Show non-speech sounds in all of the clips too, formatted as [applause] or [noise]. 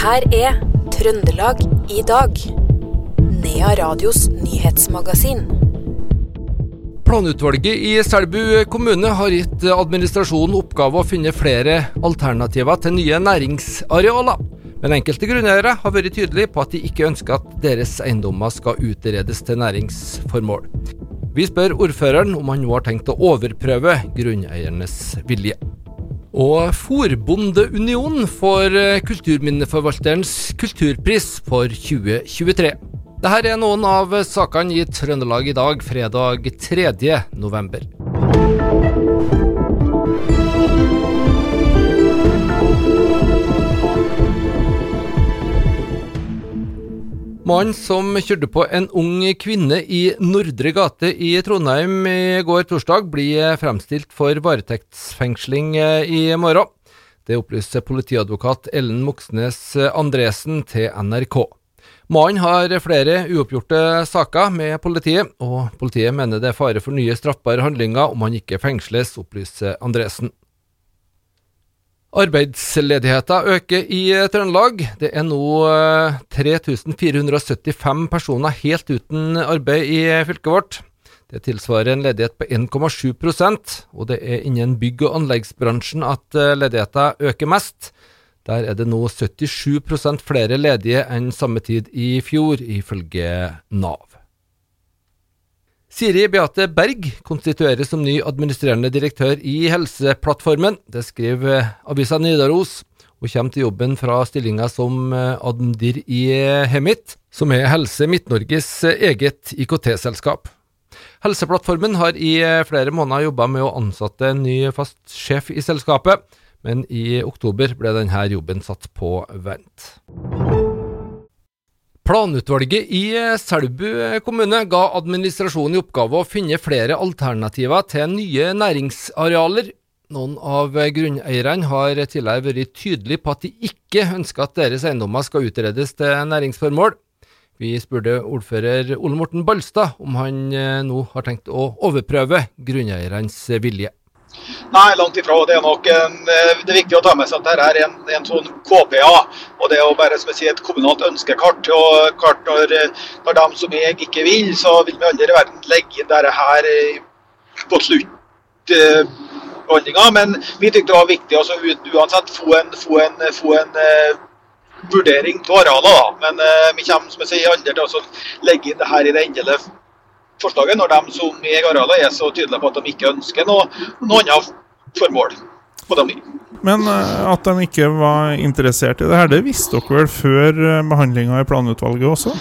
her er Trøndelag i dag. Nea Radios nyhetsmagasin. Planutvalget i Selbu kommune har gitt administrasjonen oppgave å finne flere alternativer til nye næringsarealer. Men enkelte grunneiere har vært tydelige på at de ikke ønsker at deres eiendommer skal utredes til næringsformål. Vi spør ordføreren om han nå har tenkt å overprøve grunneiernes vilje. Og Forbondeunionen får Kulturminneforvalterens kulturpris for 2023. Dette er noen av sakene i Trøndelag i dag, fredag 3. november. Mannen som kjørte på en ung kvinne i Nordre gate i Trondheim i går torsdag, blir fremstilt for varetektsfengsling i morgen. Det opplyser politiadvokat Ellen Moxnes Andresen til NRK. Mannen har flere uoppgjorte saker med politiet, og politiet mener det er fare for nye straffbare handlinger om han ikke fengsles, opplyser Andresen. Arbeidsledigheten øker i Trøndelag. Det er nå 3475 personer helt uten arbeid i fylket vårt. Det tilsvarer en ledighet på 1,7% og det er innen bygg- og anleggsbransjen at ledigheten øker mest. Der er det nå 77% flere ledige enn samme tid i fjor, ifølge Nav. Siri Beate Berg konstitueres som ny administrerende direktør i Helseplattformen. Det skriver avisa Nidaros. Hun kommer til jobben fra stillinga som admdir i Hemit, som er Helse Midt-Norges eget IKT-selskap. Helseplattformen har i flere måneder jobba med å ansette en ny fast sjef i selskapet, men i oktober ble denne jobben satt på vent. Planutvalget i Selbu kommune ga administrasjonen i oppgave å finne flere alternativer til nye næringsarealer. Noen av grunneierne har tidligere vært tydelige på at de ikke ønsker at deres eiendommer skal utredes til næringsformål. Vi spurte ordfører Ole Morten Balstad om han nå har tenkt å overprøve grunneiernes vilje. Nei, langt ifra. Det er nok en, det er viktig å ta med seg at dette er en, en sånn KPA. og Det er jo bare si, et kommunalt ønskekart. og kart Når, når de som jeg ikke vil, så vil vi aldri i verden legge inn dette her på sluttbehandlinga. Men vi syntes det var viktig å uansett få en, få en, få en vurdering av arealer. Men uh, vi kommer som jeg sier, aldri til å legge inn det her i det endelige forslaget, når de som eier arealet er så tydelige på at de ikke ønsker noe, noe annet formål. på dem. Men uh, at de ikke var interessert i det her, det visste dere vel før behandlinga i planutvalget også?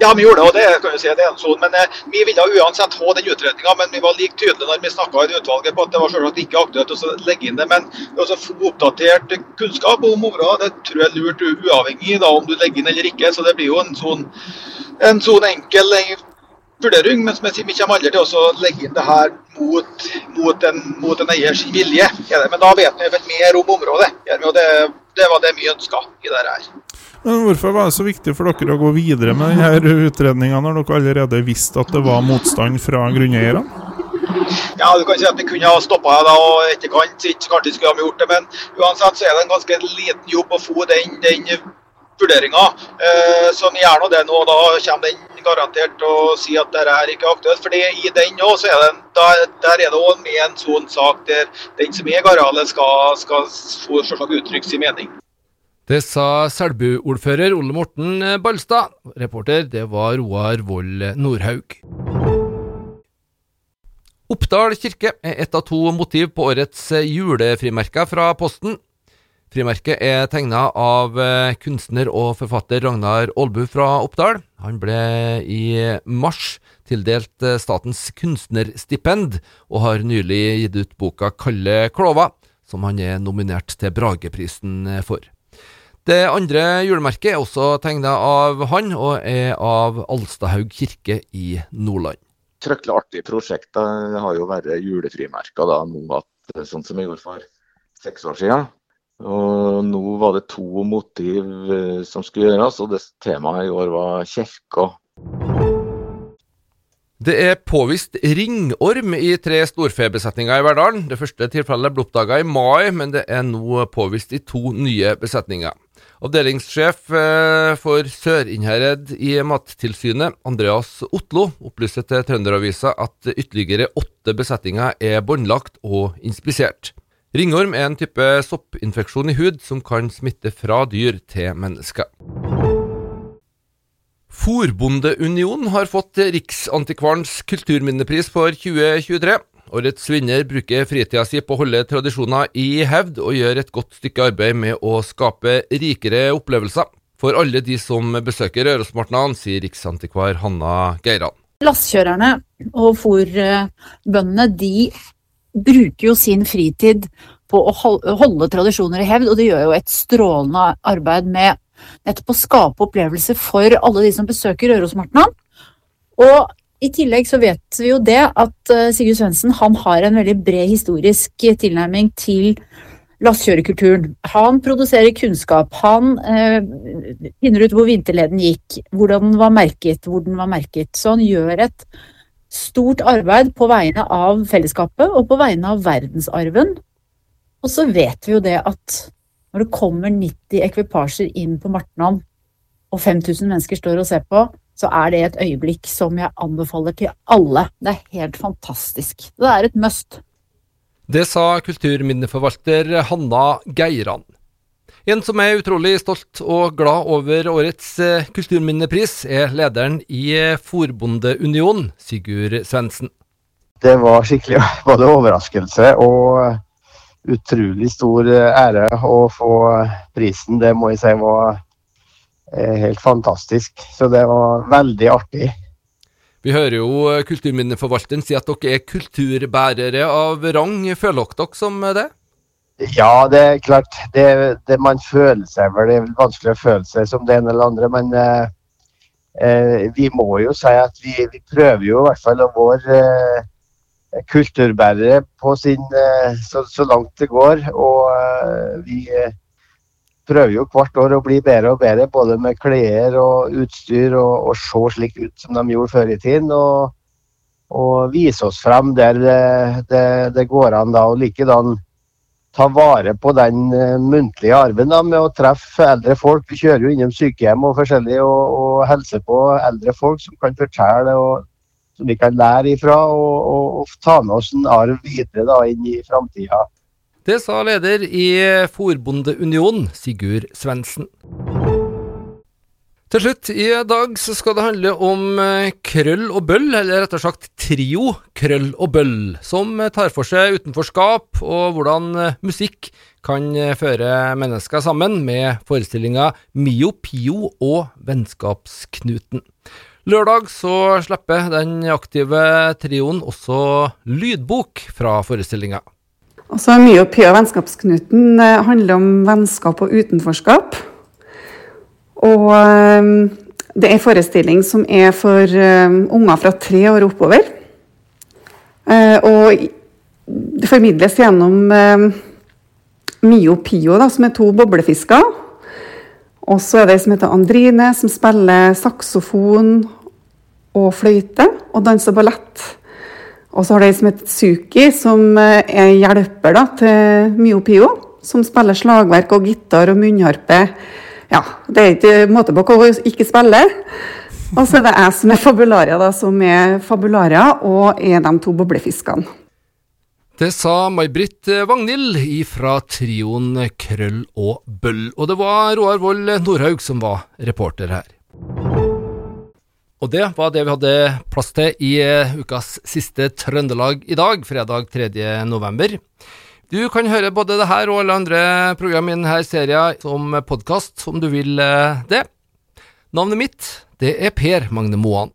Ja, vi gjorde det, og det kan vi si, det er en sånn, men eh, Vi ville uansett ha den utredninga, men vi var like tydelige når vi snakka i utvalget på at det var selvsagt ikke aktuelt å legge inn det. Men å få oppdatert kunnskap om området det tror jeg er lurt uavhengig da, om du legger inn eller ikke. Så det blir jo en sånn, en sånn enkel vurdering. Men som jeg sier, vi kommer aldri til å legge inn det her mot, mot, en, mot en eiers vilje. Men da vet vi mer om området. og det, det var det vi ønska i dette her. Men Hvorfor var det så viktig for dere å gå videre med denne utredninga, når dere allerede visste at det var motstand fra grunneierne? Ja, du kan si at Vi kunne ha stoppa det og etterkant ikke kanskje skulle ha gjort det, men uansett så er det en ganske liten jobb å få den, den vurderinga. Eh, så vi gjør nå det nå, og da kommer den garantert å si at dette er ikke aktuelt. fordi i den òg, så er det, der, der er det òg med en sånn sak der den som er arealet skal, skal få uttrykke sin mening. Det sa Selbu-ordfører Ole Morten Balstad. Reporter det var Roar Vold Nordhaug. Oppdal kirke er ett av to motiv på årets julefrimerker fra Posten. Frimerket er tegna av kunstner og forfatter Ragnar Aalbu fra Oppdal. Han ble i mars tildelt statens kunstnerstipend, og har nylig gitt ut boka Kalde klova, som han er nominert til Brageprisen for. Det andre julemerket er også tegna av han, og er av Alstahaug kirke i Nordland. Fryktelig artig prosjekt. Det har jo vært julefrimerker da nå sånn som jeg gjorde for seks år siden. Og nå var det to motiv eh, som skulle gjøres, og det temaet i år var kirka. Det er påvist ringorm i tre storfebesetninger i Verdalen. Det første tilfellet ble oppdaga i mai, men det er nå påvist i to nye besetninger. Avdelingssjef eh, for Sør-Innherred i Mattilsynet, Andreas Otlo, opplyser til Trønderavisa at ytterligere åtte besetninger er båndlagt og inspisert. Ringorm er en type soppinfeksjon i hud som kan smitte fra dyr til mennesker. Forbondeunionen har fått Riksantikvarens kulturminnepris for 2023. Årets vinner bruker fritida si på å holde tradisjoner i hevd, og gjør et godt stykke arbeid med å skape rikere opplevelser for alle de som besøker Rørosmartnan, sier riksantikvar Hanna Geiran. Lastkjørerne og fòrbøndene de bruker jo sin fritid på å holde tradisjoner i hevd, og de gjør jo et strålende arbeid med nettopp å skape opplevelser for alle de som besøker Rørosmartnan. Og i tillegg så vet vi jo det at uh, Sigurd Svendsen har en veldig bred historisk tilnærming til lastkjørekulturen. Han produserer kunnskap. Han eh, finner ut hvor vinterleden gikk, hvordan den var merket, hvor den var merket. Så han gjør et stort arbeid på vegne av fellesskapet og på vegne av verdensarven. Og så vet vi jo det at når det kommer 90 ekvipasjer inn på Martnan, og 5000 mennesker står og ser på, så er det et øyeblikk som jeg anbefaler til alle. Det er helt fantastisk. Det er et must. Det sa kulturminneforvalter Hanna Geiran. En som er utrolig stolt og glad over årets eh, kulturminnepris, er lederen i eh, Forbondeunionen, Sigurd Svendsen. Det var skikkelig [laughs] både overraskelse og utrolig stor eh, ære å få prisen. Det må jeg si var helt fantastisk. Så det var veldig artig. Vi hører jo eh, kulturminneforvalteren si at dere er kulturbærere av rang. Føler dere dere som det? Ja, det er klart. Det, det man føler seg vel, det er vanskelig å føle seg som det ene eller andre. Men eh, eh, vi må jo si at vi, vi prøver jo i hvert fall å være eh, kulturbærere på sin, eh, så, så, langt det går. Og eh, vi prøver jo hvert år å bli bedre og bedre, både med klær og utstyr, og, og se slik ut som de gjorde før i tiden. Og, og vise oss frem der det, det, det går an da, og likedan ta vare på den uh, muntlige arven da, med å treffe eldre folk. Vi kjører jo innom sykehjem og forskjellig og, og hilser på eldre folk som kan fortelle og som vi kan lære ifra, og, og, og ta med oss en arv videre da, inn i framtida. Det sa leder i Forbondeunionen, Sigurd Svendsen. Til slutt i dag så skal det handle om eh, krøll og bøll, eller rettere sagt trio krøll og bøll, som tar for seg utenforskap og hvordan eh, musikk kan eh, føre mennesker sammen med forestillinga Mio Pio og Vennskapsknuten. Lørdag så slipper den aktive trioen også lydbok fra forestillinga. Altså, Pio og vennskapsknuten handler om vennskap og utenforskap. Og eh, det er en forestilling som er for eh, unger fra tre år oppover. Og det formidles gjennom Mio Pio, da, som er to boblefisker. Og så er det ei som heter Andrine, som spiller saksofon og fløyte og danser ballett. Og så har det ei som heter Suki, som eh, er hjelper da, til Myopio. Som spiller slagverk og gitar og munnharpe. Ja, det er ikke måte på hvor hun ikke spiller. Og så er det jeg som er Fabularia, da, som er Fabularia og er de to boblefiskene. Det sa May-Britt Vagnhild fra trioen Krøll og Bøll. Og det var Roar Vold Nordhaug som var reporter her. Og det var det vi hadde plass til i ukas siste Trøndelag i dag, fredag 3. november. Du kan høre både det her og alle andre program i denne serien som podkast, om du vil eh, det. Navnet mitt, det er Per Magne Moan.